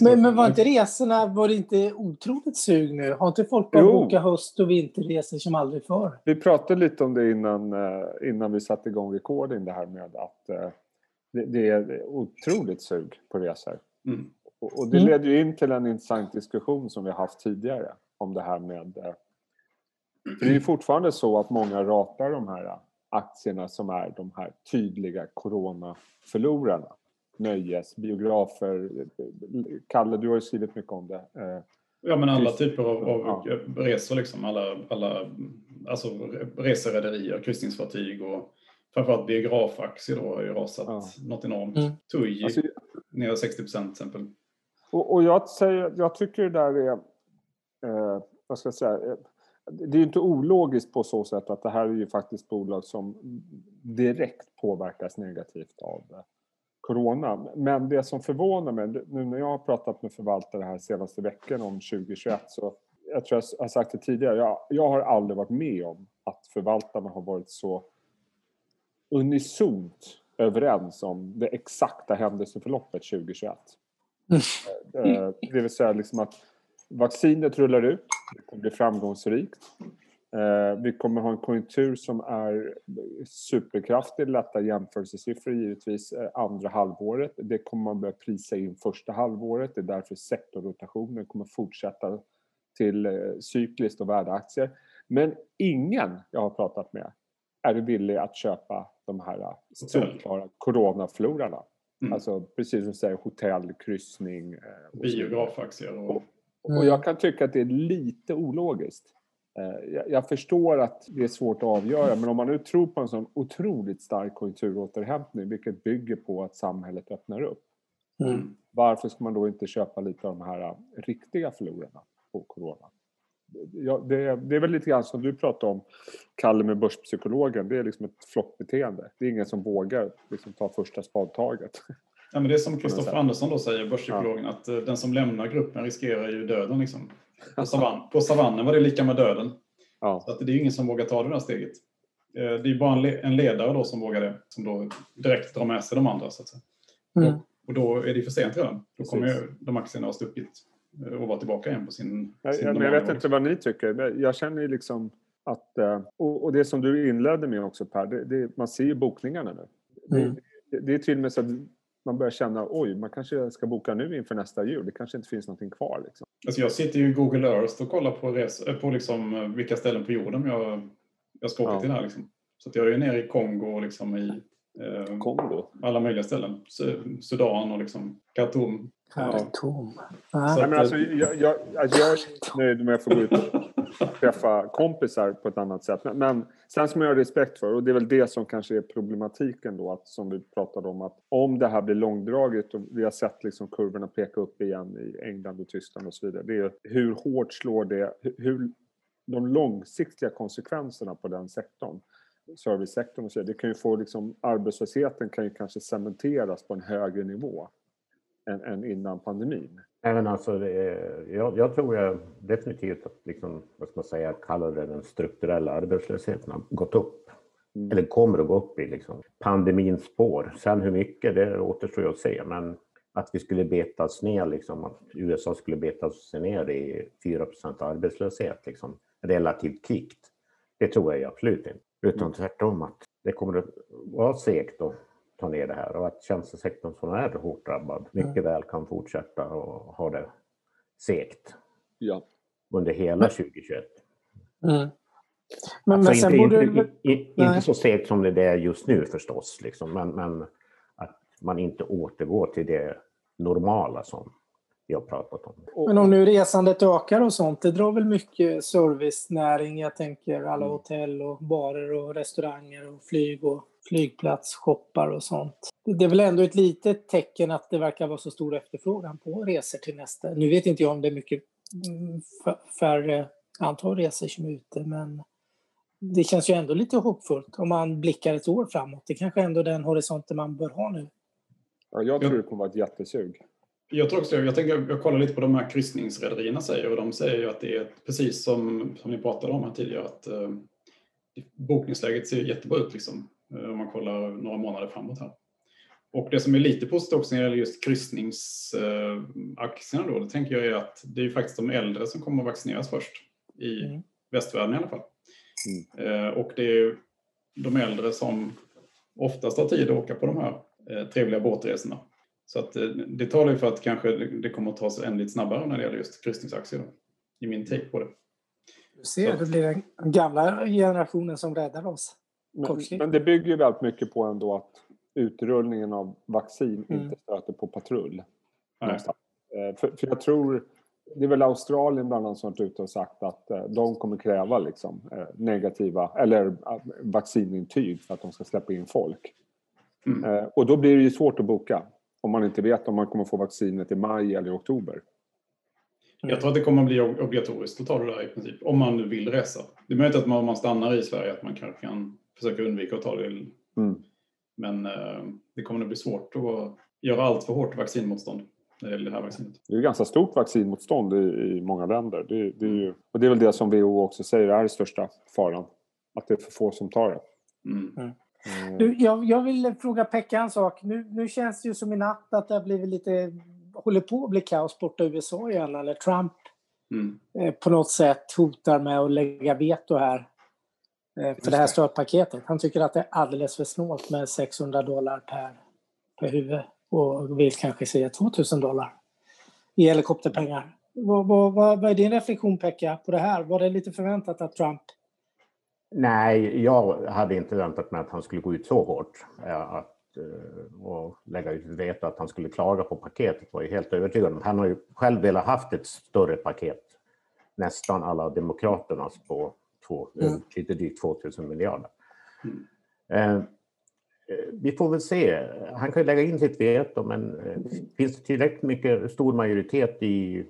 Men, men var inte resorna, var det inte otroligt sug nu? Har inte folk börjat boka höst och vinterresor som aldrig förr? Vi pratade lite om det innan, eh, innan vi satte igång recording det här med att eh, det, det är otroligt sug på resor. Mm. Och, och, det mm. leder ju in till en intressant diskussion som vi har haft tidigare om det här med... Eh, för det är ju fortfarande så att många ratar de här aktierna som är de här tydliga coronaförlorarna. Nöjes, biografer. Kalle, du har ju skrivit mycket om det. Eh, ja, men alla typer av, av ja. resor liksom. Alla, alla alltså reserederier, kryssningsfartyg och framförallt biografaktier då har ju rasat ja. något enormt. Mm. TUI alltså, ner 60 procent till exempel. Och, och, jag, säger, jag tycker det där är, eh, vad ska jag säga, eh, det är inte ologiskt på så sätt att det här är ju faktiskt bolag som direkt påverkas negativt av corona. Men det som förvånar mig, nu när jag har pratat med förvaltare här senaste veckan om 2021 så jag tror jag har sagt det tidigare, jag, jag har aldrig varit med om att förvaltarna har varit så unisont överens om det exakta händelseförloppet 2021. Mm. Eh, eh, det vill säga liksom att vaccinet rullar ut, det kommer bli framgångsrikt. Eh, vi kommer ha en konjunktur som är superkraftig, lätta jämförelsesiffror givetvis eh, andra halvåret. Det kommer man börja prisa in första halvåret. Det är därför sektorrotationen kommer fortsätta till eh, cykliskt och värdeaktier. Men ingen jag har pratat med är villig att köpa de här solklara coronaflorarna. Mm. Alltså precis som du säger, hotell, kryssning. Biografaktier. Och... Och, jag kan tycka att det är lite ologiskt. Eh, jag förstår att det är svårt att avgöra, men om man nu tror på en sån otroligt stark konjunkturåterhämtning, vilket bygger på att samhället öppnar upp. Mm. Varför ska man då inte köpa lite av de här riktiga förlorarna på corona? Ja, det, det, är väl lite grann som du pratade om, Kalle med börspsykologen. Det är liksom ett flockbeteende. Det är ingen som vågar liksom, ta första spadtaget. Ja, men det är som Kristoffer Andersson då säger, börspsykologen, ja. att eh, den som lämnar gruppen riskerar ju döden. Liksom. På, savann, på savannen var det lika med döden. Ja. Så att det är ingen som vågar ta det där steget. Eh, det är bara en ledare då som vågar det, som då direkt drar med sig de andra. Så att säga. Mm. Och då är det för sent redan. Då kommer ju de aktierna ha stuckit eh, och vara tillbaka igen på sin... Ja, sin men jag vet inte vad ni tycker. Jag känner ju liksom att... Och det som du inledde med också Per, det, det, man ser ju bokningarna nu. Mm. Det, det är till och med så att man börjar känna oj, man kanske ska boka nu inför nästa jul. Det kanske inte finns någonting kvar. Liksom. Alltså jag sitter ju i Google Earth och kollar på, res, eh, på liksom eh, vilka ställen på jorden jag, jag ska åka ja. till här. Liksom. Så jag är nere i Kongo och liksom i eh, Kongo? alla möjliga ställen. Sudan och liksom Khartoum. Khartoum. Ja. Så, alltså, jag, jag, alltså, jag är nöjd med att få gå ut träffa kompisar på ett annat sätt. Men, men sen som jag har respekt för, och det är väl det som kanske är problematiken då, att, som vi pratade om, att om det här blir långdraget och vi har sett liksom kurvorna peka upp igen i England och Tyskland och så vidare, det är hur hårt slår det, hur de långsiktiga konsekvenserna på den sektorn servicesektorn och så det kan ju få liksom, arbetslösheten kan ju kanske cementeras på en högre nivå än, än innan pandemin. Även alltså, jag, jag, tror jag definitivt att, liksom, vad ska man säga, kalla det den strukturella arbetslösheten har gått upp. Mm. Eller kommer att gå upp i liksom, pandemins spår. Sen hur mycket, det återstår att se. Men att vi skulle betas ner, liksom, att USA skulle betas ner i 4% arbetslöshet liksom, relativt kvickt. Det tror jag absolut inte. Utan mm. tvärtom att det kommer att vara segt att ta ner det här och att tjänstesektorn som är hårt drabbad mycket mm. väl kan fortsätta och ha det segt ja. under hela 2021. Mm. Men, alltså men inte, borde... inte, inte, inte, så segt som det är just nu förstås, liksom, men, men att man inte återgår till det normala som vi har pratat om. Men om nu resandet ökar och sånt, det drar väl mycket servicenäring? Jag tänker alla mm. hotell och barer och restauranger och flyg och flygplats, shoppar och sånt. Det är väl ändå ett litet tecken att det verkar vara så stor efterfrågan på resor till nästa. Nu vet inte jag om det är mycket mm, färre antal resor som är ute, men det känns ju ändå lite hoppfullt om man blickar ett år framåt. Det kanske ändå är den horisonten man bör ha nu. Ja, jag tror det kommer vara ett jättesug. Jag tror också jag, tänker, jag kollar lite på de här kryssningsrederierna säger och de säger ju att det är precis som, som ni pratade om här tidigare att eh, bokningsläget ser jättebra ut liksom, om man kollar några månader framåt här. Och det som är lite positivt också när det gäller just kryssningsaktierna då, det tänker jag är att det är faktiskt de äldre som kommer att vaccineras först. I mm. västvärlden i alla fall. Mm. Och det är de äldre som oftast har tid att åka på de här trevliga båtresorna. Så att det talar ju för att kanske det kommer att ta sig lite snabbare när det gäller just kryssningsaktier. Då, I min take på det. Du ser, det blir den gamla generationen som räddar oss. Men, men, det bygger ju väldigt mycket på ändå att utrullningen av vaccin mm. inte stöter på patrull. Eh, för, för, jag tror, det är väl Australien bland annat som har ute och sagt att eh, de kommer kräva liksom, eh, negativa, eller vaccinintyg för att de ska släppa in folk. Mm. Och då blir det ju svårt att boka om man inte vet om man kommer få vaccinet i maj eller i oktober. Jag tror att det kommer att bli obligatoriskt att ta det där i princip, om man nu vill resa. Det är möjligt att man, om man stannar i Sverige att man kanske kan försöka undvika att ta det. Mm. Men eh, det kommer att bli svårt att göra allt för hårt vaccinmotstånd när det gäller det här vaccinet. Det är ganska stort vaccinmotstånd i, i många länder. Det, det är ju, och det är väl det som WHO också säger är den största faran. Att det är för få som tar det. Mm. Mm. Du, jag, jag vill fråga Pekka en sak. Nu, nu känns det ju som i natt att det har blivit lite, håller på att bli kaos borta i USA igen, eller Trump mm. eh, på något sätt hotar med att lägga veto här eh, för det här stödpaketet. Han tycker att det är alldeles för snålt med 600 dollar per, per huvud och vill kanske se 2000 dollar i helikopterpengar. Vad, vad, vad, är din reflektion Pekka på det här? Var det lite förväntat att Trump Nej, jag hade inte väntat mig att han skulle gå ut så hårt. Att, eh, och lägga ut veto att han skulle klaga på paketet var jag helt övertygad om. Han har ju själv velat haft ett större paket. Nästan alla demokraternas på två, mm. lite drygt 2000 miljarder. Mm. Eh, vi får väl se. Han kan ju lägga in sitt veto, men eh, finns det tillräckligt mycket stor majoritet i,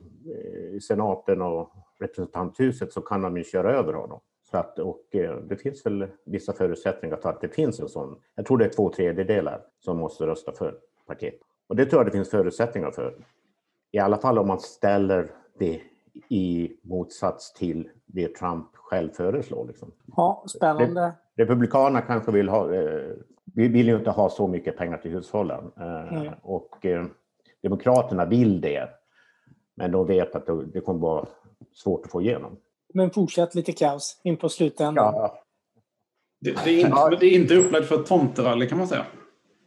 i senaten och representanthuset så kan de ju köra över honom. Så att, och eh, det finns väl vissa förutsättningar för att det finns en sån. Jag tror det är två tredjedelar som måste rösta för paketet. Och det tror jag det finns förutsättningar för. I alla fall om man ställer det i motsats till det Trump själv föreslår. Liksom. Ja, spännande. Republikanerna kanske vill ha, eh, vi vill ju inte ha så mycket pengar till hushållen. Mm. Och eh, Demokraterna vill det. Men de vet att det kommer vara svårt att få igenom men fortsatt lite kaos in på slutändan. Ja. Det, det, är inte, det är inte upplagt för ett tomterally kan man säga.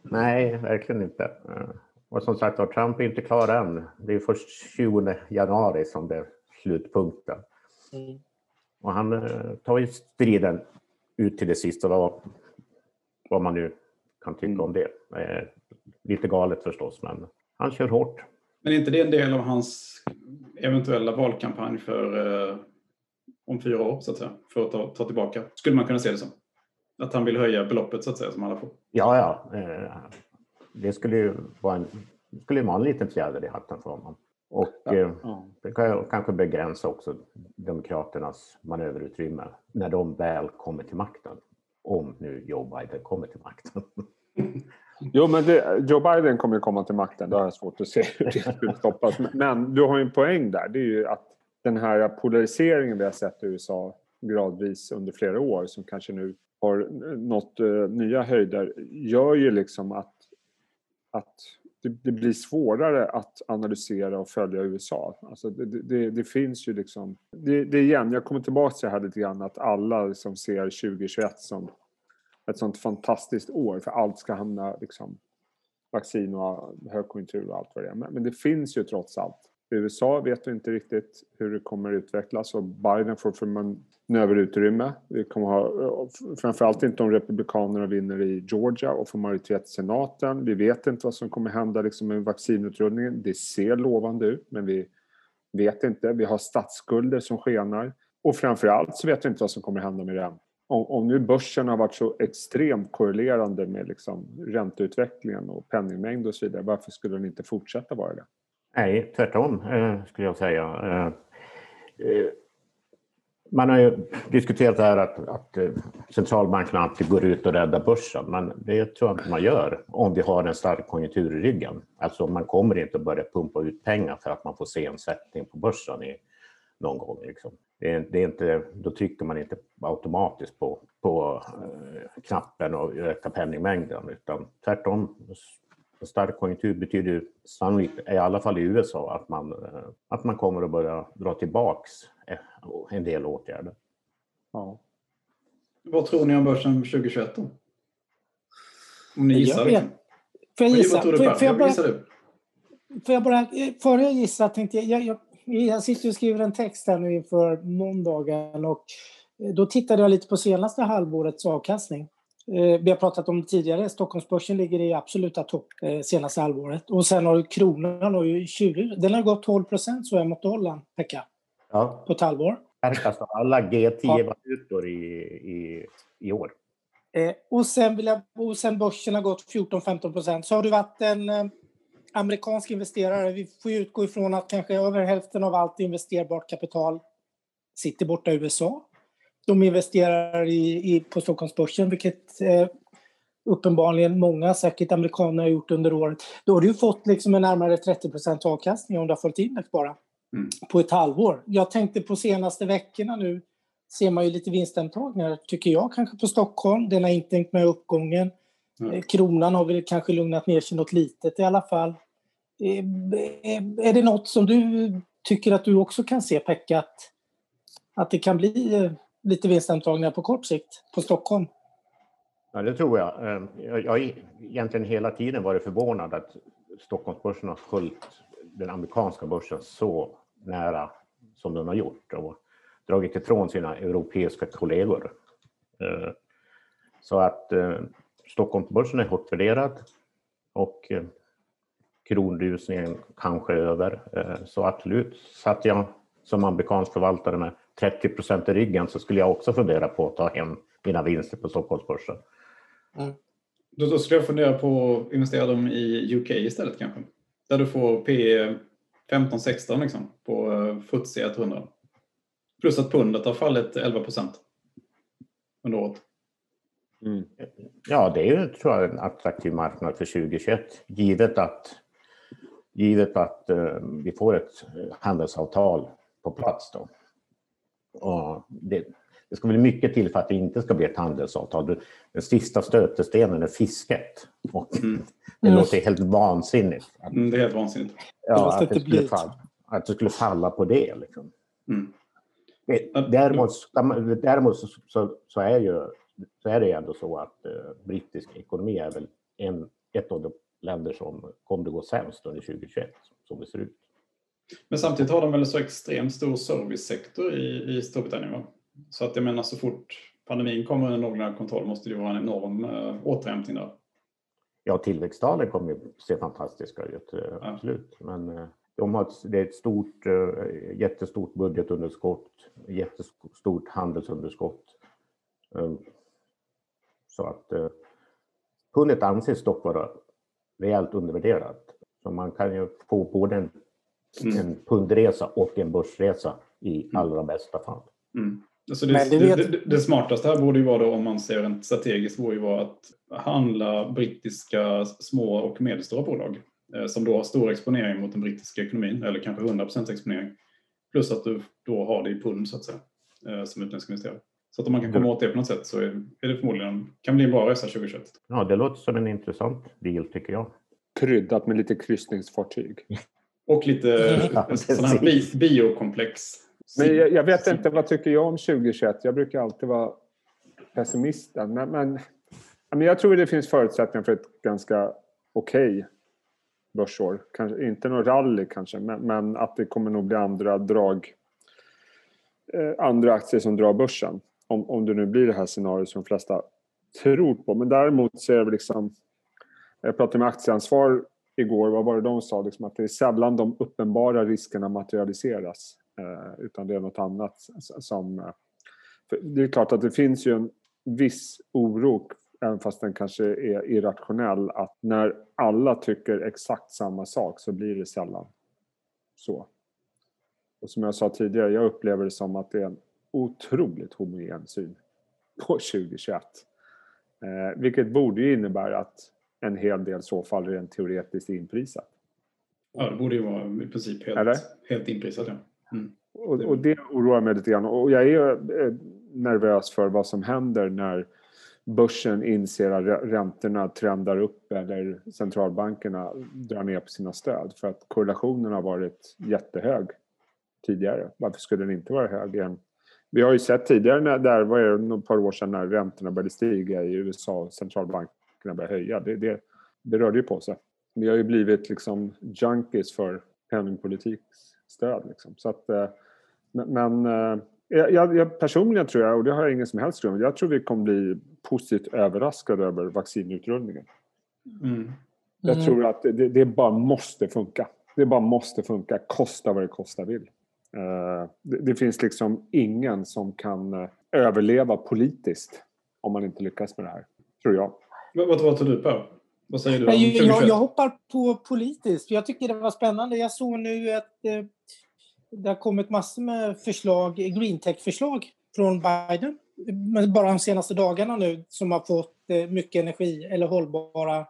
Nej, verkligen inte. Och som sagt var, Trump är inte klar än. Det är först 20 januari som det slutpunkten. Mm. Och han eh, tar ju striden ut till det sista, vad, vad man nu kan tycka mm. om det. Eh, lite galet förstås, men han kör hårt. Men är inte det en del av hans eventuella valkampanj för eh, om fyra år, så att säga, för att ta, ta tillbaka. Skulle man kunna se det som. Att han vill höja beloppet, så att säga, som alla får. Ja, ja. Eh, det skulle ju vara en, skulle vara en liten fjäder i hatten för honom. Och ja. Eh, det kan kanske begränsa också Demokraternas manöverutrymme när de väl kommer till makten. Om nu Joe Biden kommer till makten. Jo, men det, Joe Biden kommer ju komma till makten. Det har jag svårt att se hur det skulle stoppas. Men du har ju en poäng där. Det är ju att den här polariseringen vi har sett i USA gradvis under flera år som kanske nu har nått uh, nya höjder gör ju liksom att, att det, det, blir svårare att analysera och följa USA. Alltså det, det, det finns ju liksom... Det, det igen, jag kommer tillbaka till det här lite grann att alla liksom ser 2021 som ett sånt fantastiskt år för allt ska hamna liksom vaccin och högkonjunktur och allt vad det är. Men, men det finns ju trots allt USA vet vi inte riktigt hur det kommer att utvecklas och Biden får manöverutrymme. Vi kommer ha, eh, framförallt inte om Republikanerna vinner i Georgia och får majoritet i senaten. Vi vet inte vad som kommer hända liksom med vaccinutrullningen. Det ser lovande ut men vi vet inte. Vi har statsskulder som skenar. Och framförallt så vet vi inte vad som kommer hända med den. Om, om nu börsen har varit så extremt korrelerande med liksom ränteutvecklingen och penningmängd och så vidare, varför skulle den inte fortsätta vara det? Nej, tvärtom eh, skulle jag säga. Eh, eh, man har ju diskuterat det här att, att eh, centralbankerna alltid går ut och räddar börsen, men det tror jag inte man gör om vi har en stark konjunktur i ryggen. Alltså man kommer inte att börja pumpa ut pengar för att man får se en sättning på börsen i, någon gång. Liksom. Det är, det är, inte, då trycker man inte automatiskt på, på eh, knappen och ökar penningmängden, utan tvärtom en stark konjunktur betyder sannolikt, i alla fall i USA, att man, att man kommer att börja dra tillbaks en del åtgärder. Ja. Vad tror ni om börsen 2021 då? Om ni gissar. Liksom. Får jag gissa? Får, får, jag bara, får jag bara, före jag gissar tänkte jag, jag, jag, jag sitter och skriver en text här nu inför måndagen och då tittade jag lite på senaste halvårets avkastning. Eh, vi har pratat om tidigare, Stockholmsbörsen ligger i absoluta topp eh, senaste halvåret. Och sen har kronan har ju 20, den har gått 12 procent så jag mot dollarn, Pekka. Ja. På ett halvår. Alltså alla G10-valutor i, i, i år. Eh, och, sen vill jag, och sen börsen har gått 14-15 procent. Så har du varit en eh, amerikansk investerare. Vi får utgå ifrån att kanske över hälften av allt investerbart kapital sitter borta i USA. De investerar i, i, på Stockholmsbörsen, vilket eh, uppenbarligen många, säkert amerikaner, har gjort under året. Då har du fått liksom en närmare 30% avkastning om du har följt index bara mm. på ett halvår. Jag tänkte på senaste veckorna nu ser man ju lite vinsthemtagningar, tycker jag, kanske på Stockholm. Den har inte hängt med uppgången. Mm. Kronan har väl kanske lugnat ner sig något litet i alla fall. Eh, är det något som du tycker att du också kan se, Pekka, att, att det kan bli lite vinstantagningar på kort sikt på Stockholm? Ja, det tror jag. Ehm, jag har egentligen hela tiden varit förvånad att Stockholmsbörsen har följt den amerikanska börsen så nära som den har gjort och dragit ifrån sina europeiska kollegor. Ehm, så att ehm, Stockholmsbörsen är hårt värderad och kronrusningen kanske över. Så absolut, satt jag som amerikansk förvaltare med 30 procent i ryggen så skulle jag också fundera på att ta hem mina vinster på Stockholmsbörsen. Mm. Då, då skulle jag fundera på att investera dem i UK istället kanske? Där du får P 15-16 liksom, på FTSE 100. Plus att pundet har fallit 11 procent under året. Mm. Ja, det är ju tror jag, en attraktiv marknad för 2021 givet att, givet att uh, vi får ett handelsavtal på plats. Då. Och det, det ska väl mycket till för att det inte ska bli ett handelsavtal. Den sista stötestenen är fisket. Och mm. Det mm. låter helt vansinnigt. Att, mm, det är helt vansinnigt. Ja, att det, skulle falla, att det skulle falla på det. Liksom. Mm. Däremot, däremot så, så, så, är ju, så är det ändå så att eh, brittisk ekonomi är väl en, ett av de länder som kommer att gå sämst under 2021 som det ser ut. Men samtidigt har de väl så extremt stor servicesektor i, i Storbritannien? Va? Så att jag menar så fort pandemin kommer under någorlunda kontroll måste det vara en enorm äh, återhämtning där. Ja, tillväxttalen kommer ju se fantastiska ut, äh, absolut. Men äh, de har ett, det är ett stort, äh, jättestort budgetunderskott, jättestort handelsunderskott. Äh, så att pundet anses dock vara rejält undervärderat. Så man kan ju få både en, mm. en pundresa och en börsresa i mm. allra bästa fall. Mm. Alltså det, det, vet... det, det, smartaste här borde ju vara då om man ser rent strategiskt borde ju vara att handla brittiska små och medelstora bolag eh, som då har stor exponering mot den brittiska ekonomin eller kanske 100% exponering. Plus att du då har det i pund så att säga eh, som utländsk investerare. Så att om man kan komma åt det på något sätt så är, det förmodligen kan bli en bra resa 2021. Ja, det låter som en intressant deal tycker jag. Kryddat med lite kryssningsfartyg. Och lite ja, sådana här biokomplex men jag, jag, vet inte, vad tycker jag om 2021? Jag brukar alltid vara pessimisten. Men, men, men jag tror det finns förutsättningar för ett ganska okej okay börsår. Kanske, inte någon rally kanske, men, men, att det kommer nog bli andra drag. Eh, andra aktier som drar börsen. Om, om det nu blir det här scenariot som de flesta tror på. Men däremot så är det liksom... Jag pratade med aktieansvar igår. Vad var det de sa? Liksom att det är sällan de uppenbara riskerna materialiseras. Eh, utan det är något annat som... Eh, det är klart att det finns ju en viss oro, även fast den kanske är irrationell, att när alla tycker exakt samma sak så blir det sällan så. Och som jag sa tidigare, jag upplever det som att det är en otroligt homogen syn på 2021. Eh, vilket borde ju innebära att en hel del så fall rent teoretiskt inprisat. Ja, det borde ju vara i princip helt, helt inprisat. Ja. Mm. Och, och, det oroar mig lite grann. Och jag är eh, nervös för vad som händer när börsen inser att räntorna trendar upp eller centralbankerna drar ner på sina stöd. För att korrelationen har varit jättehög tidigare. Varför skulle den inte vara hög igen? Vi har ju sett tidigare, när, där var det ett par år sedan när räntorna började stiga i USA och centralbankerna började höja. Det, det, det rörde ju på sig. Vi har ju blivit liksom junkies för penningpolitikstöd. Liksom. Så att, eh, men eh, jag, jag, personligen tror jag, och det har jag ingen som helst grund jag tror vi kommer bli positivt överraskade över vaccinutrullningen. Mm. Jag mm. tror att det, det, bara måste funka. Det bara måste funka, kosta vad det kosta vill. Uh, det, det, finns liksom ingen som kan överleva politiskt om man inte lyckas med det här, tror jag. Vad, vad, vad tar du på? Vad säger du? Jag, jag, jag, hoppar på politiskt. Jag tycker det var spännande. Jag såg nu att eh, det har kommit massor med förslag, greentech-förslag från Biden. Men bara de senaste dagarna nu som har fått eh, mycket energi eller hållbara,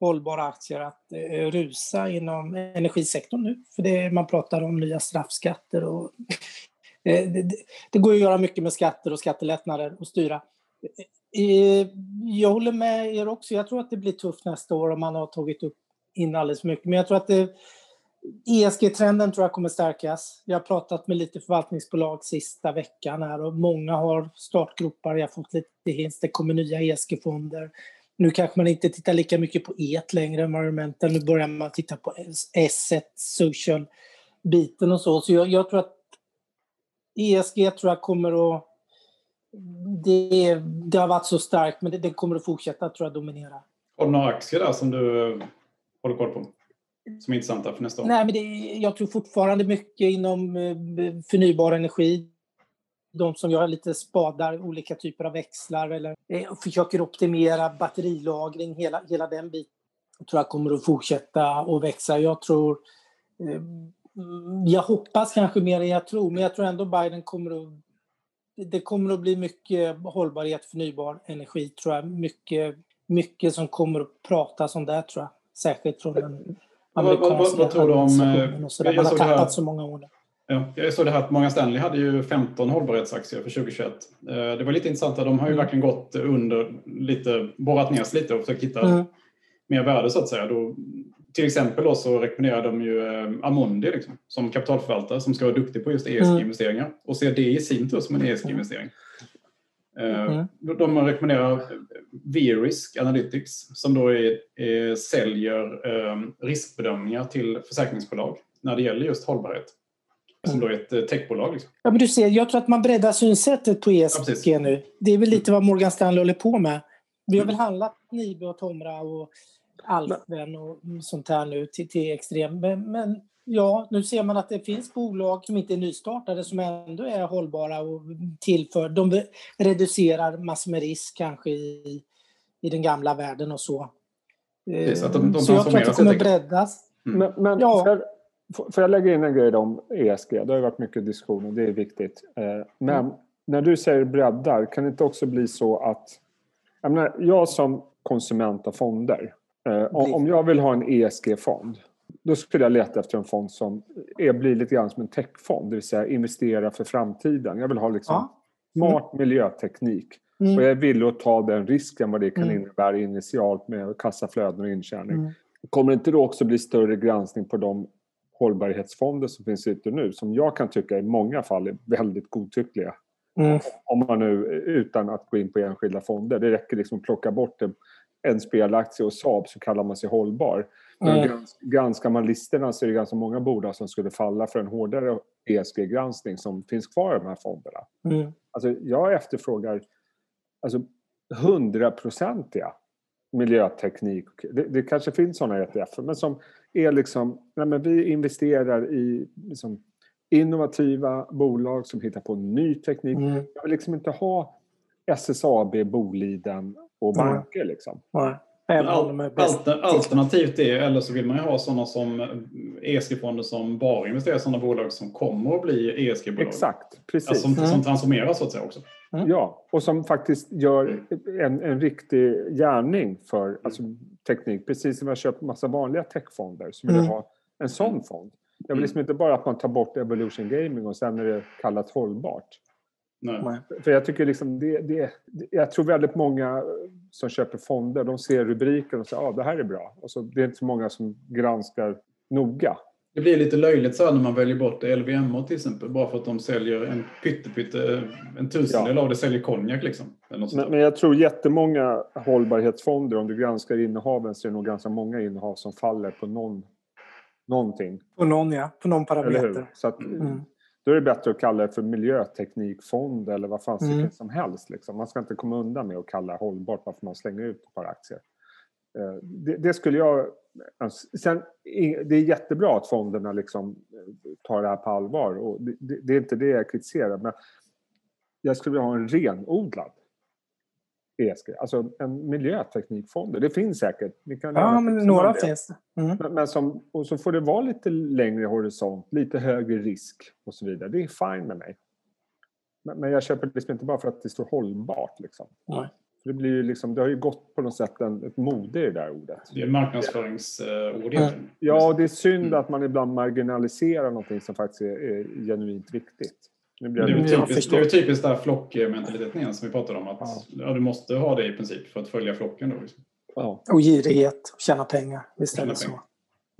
hållbara aktier att eh, rusa inom energisektorn nu. För det, man pratar om nya straffskatter och det, det, går att göra mycket med skatter och skattelättnader och styra. Jag håller med er också. Jag tror att det blir tufft nästa år om man har tagit upp in alldeles för mycket. Men jag tror att det ESG-trenden tror jag kommer stärkas. Jag har pratat med lite förvaltningsbolag sista veckan här och många har startgropar. Jag har fått lite hints. Det kommer nya ESG-fonder. Nu kanske man inte tittar lika mycket på ET längre, environmental. Nu börjar man titta på S1, social-biten och så. Så jag, jag, tror att ESG tror jag kommer att... Det, det har varit så starkt, men det, det kommer att fortsätta tror jag dominera. Har du några aktier där som du håller koll på? som är intressanta för nästa år? Nej, men det, jag tror fortfarande mycket inom eh, förnybar energi. De som gör lite spadar olika typer av växlar eller eh, försöker optimera batterilagring, hela, hela den biten tror jag kommer att fortsätta att växa. Jag tror eh, jag hoppas kanske mer än jag tror, men jag tror ändå Biden kommer att... Det kommer att bli mycket hållbarhet, förnybar energi, tror jag. Mycket, mycket som kommer att pratas om det, tror jag. Särskilt från den amerikanska vad, vad, vad tror du om... Eh, och så där. Man har tappat här, så många år. Ja, jag såg det här att Morgan Stanley hade ju 15 hållbarhetsaktier för 2021. Eh, det var lite intressant, de har ju mm. verkligen gått under lite, borrat ner sig lite och försökt hitta mm. mer värde så att säga. Då, till exempel då så rekommenderar de ju eh, Amundi liksom, som kapitalförvaltare som ska vara duktig på just ESG-investeringar mm. och ser det i sin tur som en ESG-investering. Mm. De rekommenderar V-Risk Analytics som då är, är, säljer eh, riskbedömningar till försäkringsbolag när det gäller just hållbarhet. Som då är ett eh, techbolag. Liksom. Ja, men du ser, jag tror att man breddar synsättet på ESG ja, nu. Det är väl lite vad Morgan Stanley håller på med. Vi har mm. väl handlat Nibe och Tomra och Alfen och sånt här nu till, till extrem. Men, men Ja, nu ser man att det finns bolag som inte är nystartade som ändå är hållbara och tillför. De reducerar massor med risk kanske i, i den gamla världen och så. Precis, att de, de så jag tror att det kommer breddas. Mm. Men, men ja. för, får jag lägga in en grej om ESG? Det har varit mycket diskussioner, det är viktigt. Eh, men mm. när du säger breddar, kan det inte också bli så att... Jag, menar, jag som konsument av fonder, eh, om jag vill ha en ESG-fond då skulle jag leta efter en fond som är, blir lite grann som en techfond, det vill säga investera för framtiden. Jag vill ha liksom ja. smart mm. miljöteknik. Mm. Och jag är villig att ta den risken vad det kan mm. innebära initialt med kassaflöden och intjäning. Mm. Kommer det inte då också bli större granskning på de hållbarhetsfonder som finns ute nu som jag kan tycka i många fall är väldigt godtyckliga. Mm. Om man nu, utan att gå in på enskilda fonder, det räcker liksom att plocka bort en, en spelaktie och Saab så kallar man sig hållbar. Mm. Granskar man listorna så är det ganska många bolag som skulle falla för en hårdare ESG-granskning som finns kvar i de här fonderna. Mm. Alltså, jag efterfrågar alltså, hundraprocentiga miljöteknik. Det, det, kanske finns sådana ETF, men som är liksom, nej men vi investerar i liksom, innovativa bolag som hittar på ny teknik. Mm. Jag vill liksom inte ha SSAB, Boliden och banker. Liksom. Nej. Alternativt det, eller så vill man ju ha sådana som ESG-fonder som bara investerar i sådana bolag som kommer att bli ESG-bolag. Exakt, precis. Alltså som, mm. som transformeras så att säga också. Mm. Ja, och som faktiskt gör en, en riktig gärning för alltså, teknik. Precis som jag köpt massa vanliga techfonder så vill jag mm. ha en sån fond. Jag vill liksom inte bara att man tar bort Evolution Gaming och sen är det kallat hållbart. Nej. För jag tycker liksom det, det, jag tror väldigt många som köper fonder, de ser rubriken och säger att ah, det här är bra. Och så, det är inte så många som granskar noga. Det blir lite löjligt så när man väljer bort LVMH till exempel, bara för att de säljer en pytte, en tusendel ja. av det säljer konjak liksom. Men, men, jag tror jättemånga hållbarhetsfonder, om du granskar innehaven så är det nog ganska många innehav som faller på någon, någonting. På någon ja, på någon parameter. Så att, mm. Då är det bättre att kalla det för miljöteknikfond eller vad fan mm. som helst. Liksom. Man ska inte komma undan med att kalla det hållbart varför man slänger ut ett par aktier. Eh, det, det, skulle jag... Sen, det är jättebra att fonderna liksom eh, tar det här på allvar. Och det, det, är inte det jag kritiserar. Men jag skulle vilja ha en renodlad ESG, alltså en miljöteknikfond. Det finns säkert. kan ja, men några finns det. Mm. Men, men, som, och så får det vara lite längre horisont, lite högre risk och så vidare. Det är fine med mig. Men, men jag köper det liksom inte bara för att det står hållbart. Liksom. Mm. Det, blir ju liksom, det har ju gått på något sätt en, ett mode i det där ordet. Det är marknadsföringsord. Mm. Ja, det är synd mm. att man ibland marginaliserar någonting som faktiskt är, är genuint viktigt. Det, blir det, är typiskt, det är typiskt där flockmentaliteten igen som vi pratade om. Att ja. ja. du måste ha det i princip för att följa flocken. Då, liksom. ja. Och girighet, tjäna pengar. Visst är det så.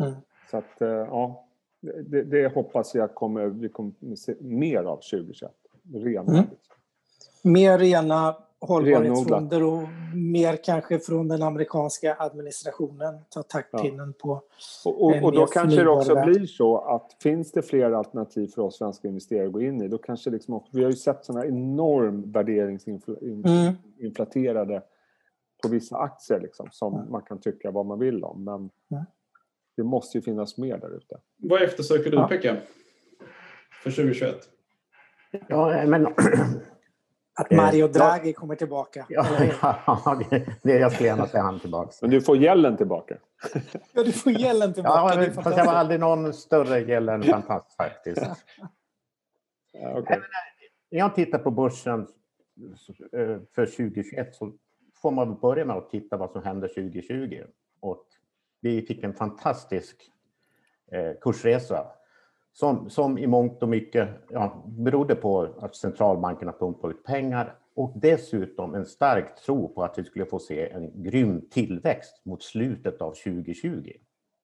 Mm. Så att, eh, ja, det, det, hoppas jag kommer, vi kommer se mer av 2021. Rena. Mm. Mer rena hållbarhetsfonder och mer kanske från den amerikanska administrationen ta taktpinnen ja. på Och, och, och då kanske det också värld. blir så att finns det fler alternativ för oss svenska investerare att gå in i då kanske liksom, vi har ju sett sådana enorm värderingsinflaterade mm. på vissa aktier liksom, som mm. man kan tycka vad man vill om men mm. det måste ju finnas mer där ute. Vad eftersöker du ja. Pekka? För 2021? Ja, men Att Mario eh, Draghi ja. kommer tillbaka. Ja, ja det, jag skulle gärna se han tillbaka. Men du får gällen tillbaka. ja, du får gällen tillbaka. Ja, fast jag var aldrig någon större gällen fantast faktiskt. ja, okay. När jag tittar på börsen eh, för 2021 så får man börja med att titta vad som hände 2020. Och vi fick en fantastisk eh, kursresa som, som i mångt och mycket ja, berodde på att centralbankerna pumpade ut pengar och dessutom en stark tro på att vi skulle få se en grym tillväxt mot slutet av 2020.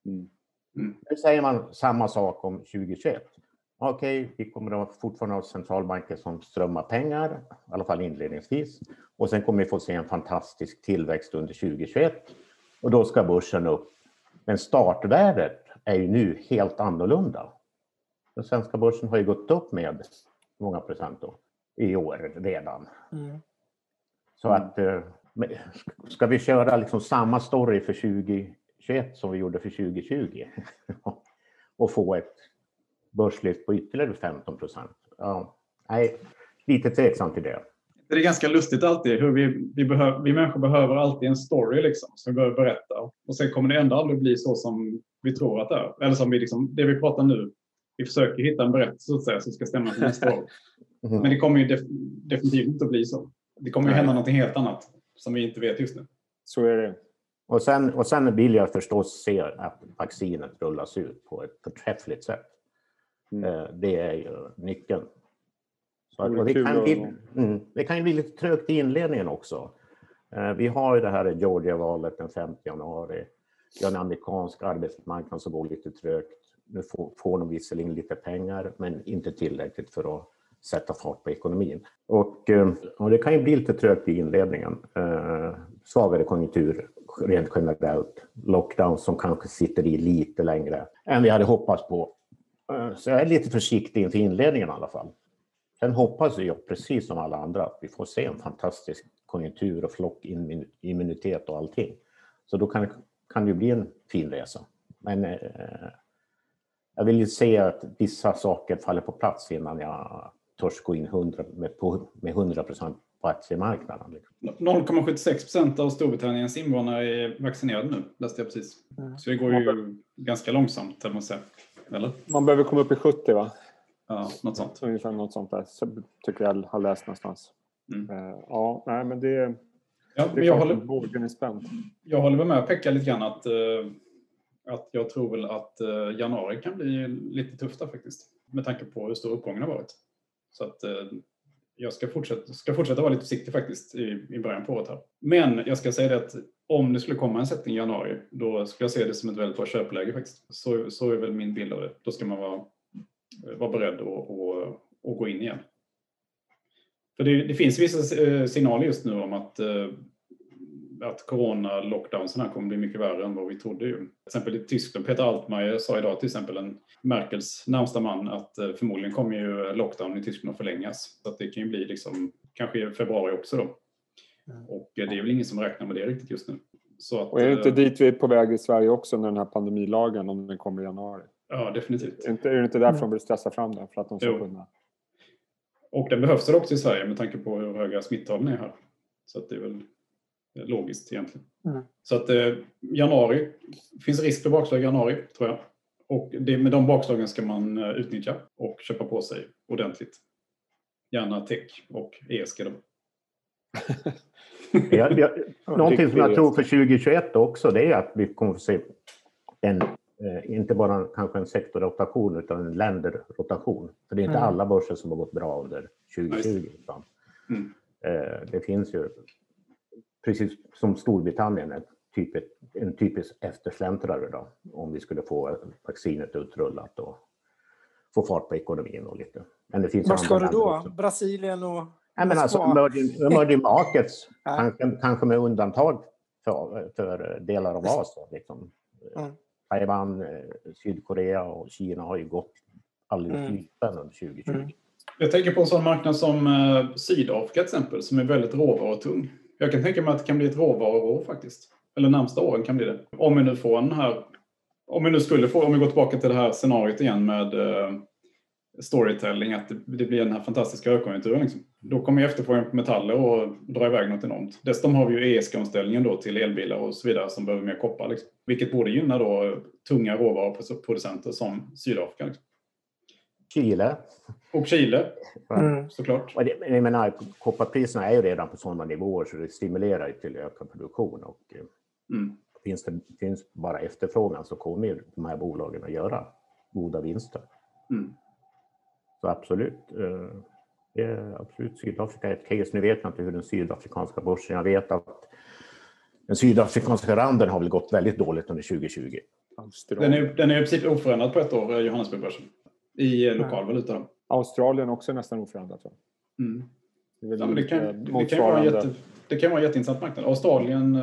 Mm. Nu säger man samma sak om 2021. Okej, okay, vi kommer att fortfarande ha centralbanker som strömmar pengar, i alla fall inledningsvis. Och sen kommer vi få se en fantastisk tillväxt under 2021 och då ska börsen upp. Men startvärdet är ju nu helt annorlunda. Den svenska börsen har ju gått upp med många procent då, i år redan. Mm. Så att eh, ska vi köra liksom samma story för 2021 som vi gjorde för 2020 och få ett börslyft på ytterligare 15 procent? Ja, nej, lite tveksam till det. Det är ganska lustigt alltid hur vi, vi, behöver, vi människor behöver alltid en story liksom, som vi behöver berätta. Och sen kommer det ändå aldrig bli så som vi tror att det är. Eller som vi liksom, det vi pratar nu vi försöker hitta en berättelse så att säga, som ska stämma för nästa år. Mm. Men det kommer ju def definitivt inte att bli så. Det kommer ju hända något helt annat som vi inte vet just nu. Så är det. Och sen, och sen vill jag förstås se att vaccinet rullas ut på ett förträffligt sätt. Mm. Eh, det är ju nyckeln. Så att, det, kan bli, mm, det kan ju bli lite trögt i inledningen också. Eh, vi har ju det här Georgia-valet den 5 januari. Vi har en amerikansk arbetsmarknad som går lite trögt. Nu får, får de visserligen lite pengar, men inte tillräckligt för att sätta fart på ekonomin. Och, eh, och det kan ju bli lite trögt i inledningen. Eh, svagare konjunktur rent generellt. Lockdown som kanske sitter i lite längre än vi hade hoppats på. Eh, så jag är lite försiktig inför inledningen i alla fall. Sen hoppas jag, precis som alla andra, att vi får se en fantastisk konjunktur och flockimmunitet och allting. Så då kan, kan det ju bli en fin resa. Men eh, jag vill ju se att vissa saker faller på plats innan jag törs gå in 100, med, på, med 100 procent på aktiemarknaden. 0,76 liksom. procent av Storbritanniens invånare är vaccinerade nu, läste jag precis. Mm. Så det går ju ganska långsamt, man säga. Eller? Man behöver komma upp i 70 va? Ja, något sånt. Ungefär något sånt där, så tycker jag har läst någonstans. Mm. Uh, ja, nej men det, ja, det är jag håller, är spänd. Jag håller med Pekka lite grann att uh, att jag tror väl att eh, januari kan bli lite tufft där faktiskt. Med tanke på hur stor uppgången har varit. Så att eh, Jag ska fortsätta, ska fortsätta vara lite försiktig faktiskt i, i början på året här. Men jag ska säga det att om det skulle komma en sättning i januari, då skulle jag se det som ett väldigt bra köpläge faktiskt. Så, så är väl min bild av det. Då ska man vara, eh, vara beredd och, och, och gå in igen. För det, det, finns vissa eh, signaler just nu om att eh, att corona-lockdownsen kommer bli mycket värre än vad vi trodde. Ju. Till exempel i Tyskland, Peter Altmaier sa idag till exempel en Merkels närmsta man att eh, förmodligen kommer ju lockdown i Tyskland att förlängas. Så att det kan ju bli liksom, kanske i februari också då. Och det är väl ingen som räknar med det riktigt just nu. Så att, och är det inte dit vi är på väg i Sverige också när den här pandemilagen, om den kommer i januari? Ja, definitivt. Är, inte, är det inte därför de vill stressa fram den? För att de ska jo. kunna... Och den behövs också i Sverige med tanke på hur höga smittalen är här. Så att det är väl logiskt egentligen. Mm. Så att eh, januari, finns risk för bakslag i januari tror jag. Och det, med de bakslagen ska man uh, utnyttja och köpa på sig ordentligt. Gärna tech och ESG då. jag, jag, någonting som jag tror för 2021 också, det är att vi kommer att se en, eh, inte bara kanske en sektorrotation utan en länderrotation. För det är inte mm. alla börser som har gått bra under 2020. Utan, mm. eh, det finns ju, precis som Storbritannien, ett typ, en typisk eftersläntrare då, om vi skulle få vaccinet utrullat och få fart på ekonomin och lite. Men det finns Var ska du då? Också. Brasilien och Nej, men alltså, emerging, emerging markets, kanske, kanske med undantag för, för delar av Asien. Liksom. Mm. Taiwan, eh, Sydkorea och Kina har ju gått alldeles mm. under 2020. Mm. Jag tänker på en sån marknad som eh, Sydafrika till exempel, som är väldigt råvarutung. Jag kan tänka mig att det kan bli ett råvaruår faktiskt. Eller närmsta åren kan bli det. Om vi nu får en här... Om vi nu skulle få, om vi går tillbaka till det här scenariot igen med eh, storytelling, att det, det, blir den här fantastiska högkonjunkturen. Liksom. Då kommer efterfrågan på metaller och dra iväg något enormt. Dessutom har vi ju ESG-omställningen då till elbilar och så vidare som behöver mer koppar. Liksom. Vilket borde gynna då tunga råvaruproducenter som Sydafrika. Liksom. Chile. Och Chile, mm. såklart. Och det, jag menar, kopparpriserna är ju redan på sådana nivåer så det stimulerar till ökad produktion. Och, eh, mm. finns det finns bara efterfrågan så kommer de här bolagen att göra goda vinster. Mm. Så absolut. Eh, det är absolut Sydafrika är ett case. Nu vet jag inte hur den sydafrikanska börsen... Jag vet att den sydafrikanska randen har väl gått väldigt dåligt under 2020. Den är, den är i princip oförändrad på ett år, eh, Johannesburgbörsen. I eh, lokal valuta. Australien också nästan oförändrat. Mm. Det, ja, det, kan, det, kan vara jätte, det kan vara en jätteintressant marknad. Australien,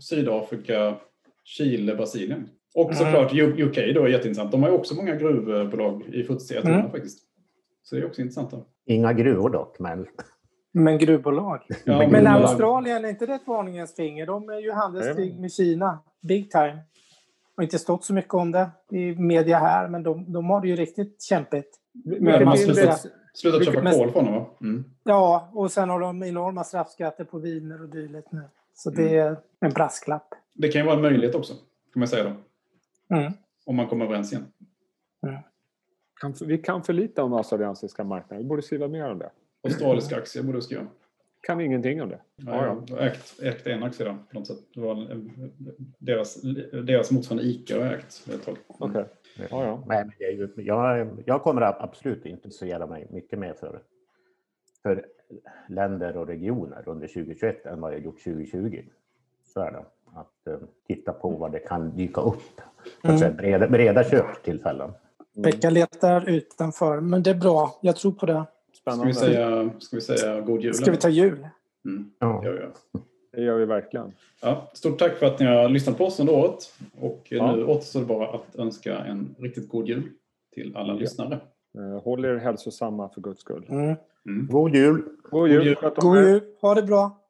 Sydafrika, Chile, Brasilien. Och mm. såklart UK då är jätteintressant. De har ju också många gruvbolag i FTSE mm. faktiskt. Så det är också intressant. Då. Inga gruvor dock, men... Men gruvbolag. Ja, men gruvbolag. Australien, är inte det ett varningens finger? De är ju handelskrig med Kina, big time. Har inte stått så mycket om det i media här, men de, de har det ju riktigt kämpigt. Men man slutat, slutat köpa kol från dem, va? Mm. Ja, och sen har de enorma straffskatter på viner och dylikt nu. Så det mm. är en brasklapp. Det kan ju vara en möjlighet också, kan man säga då. Mm. Om man kommer överens igen. Mm. Vi kan för lite om australiensiska marknaden. Vi borde skriva mer om det. Australiska aktier borde vi skriva. Kan ingenting om det. Ja, ja. Ägt, ägt en aktie där på något sätt. Det var deras, deras motsvarande ICA har ägt ett tag. Mm. Okay. Ja, ja. Men jag, jag kommer absolut inte intressera mig mycket mer för, för länder och regioner under 2021 än vad jag gjort 2020. Så är det. Att uh, titta på vad det kan dyka upp. Mm. breda, breda köptillfällen. Pekka letar utanför, men det är bra. Jag tror på det. Spännande. Ska vi säga, ska vi säga god jul? Ska vi ta jul? Mm. Ja. Det, gör vi. det gör vi verkligen. Ja, stort tack för att ni har lyssnat på oss under året. Och ja. nu återstår det bara att önska en riktigt god jul till alla ja. lyssnare. Eh, håll er hälsosamma för guds skull. Mm. Mm. God jul! God jul! God jul! Ha det bra!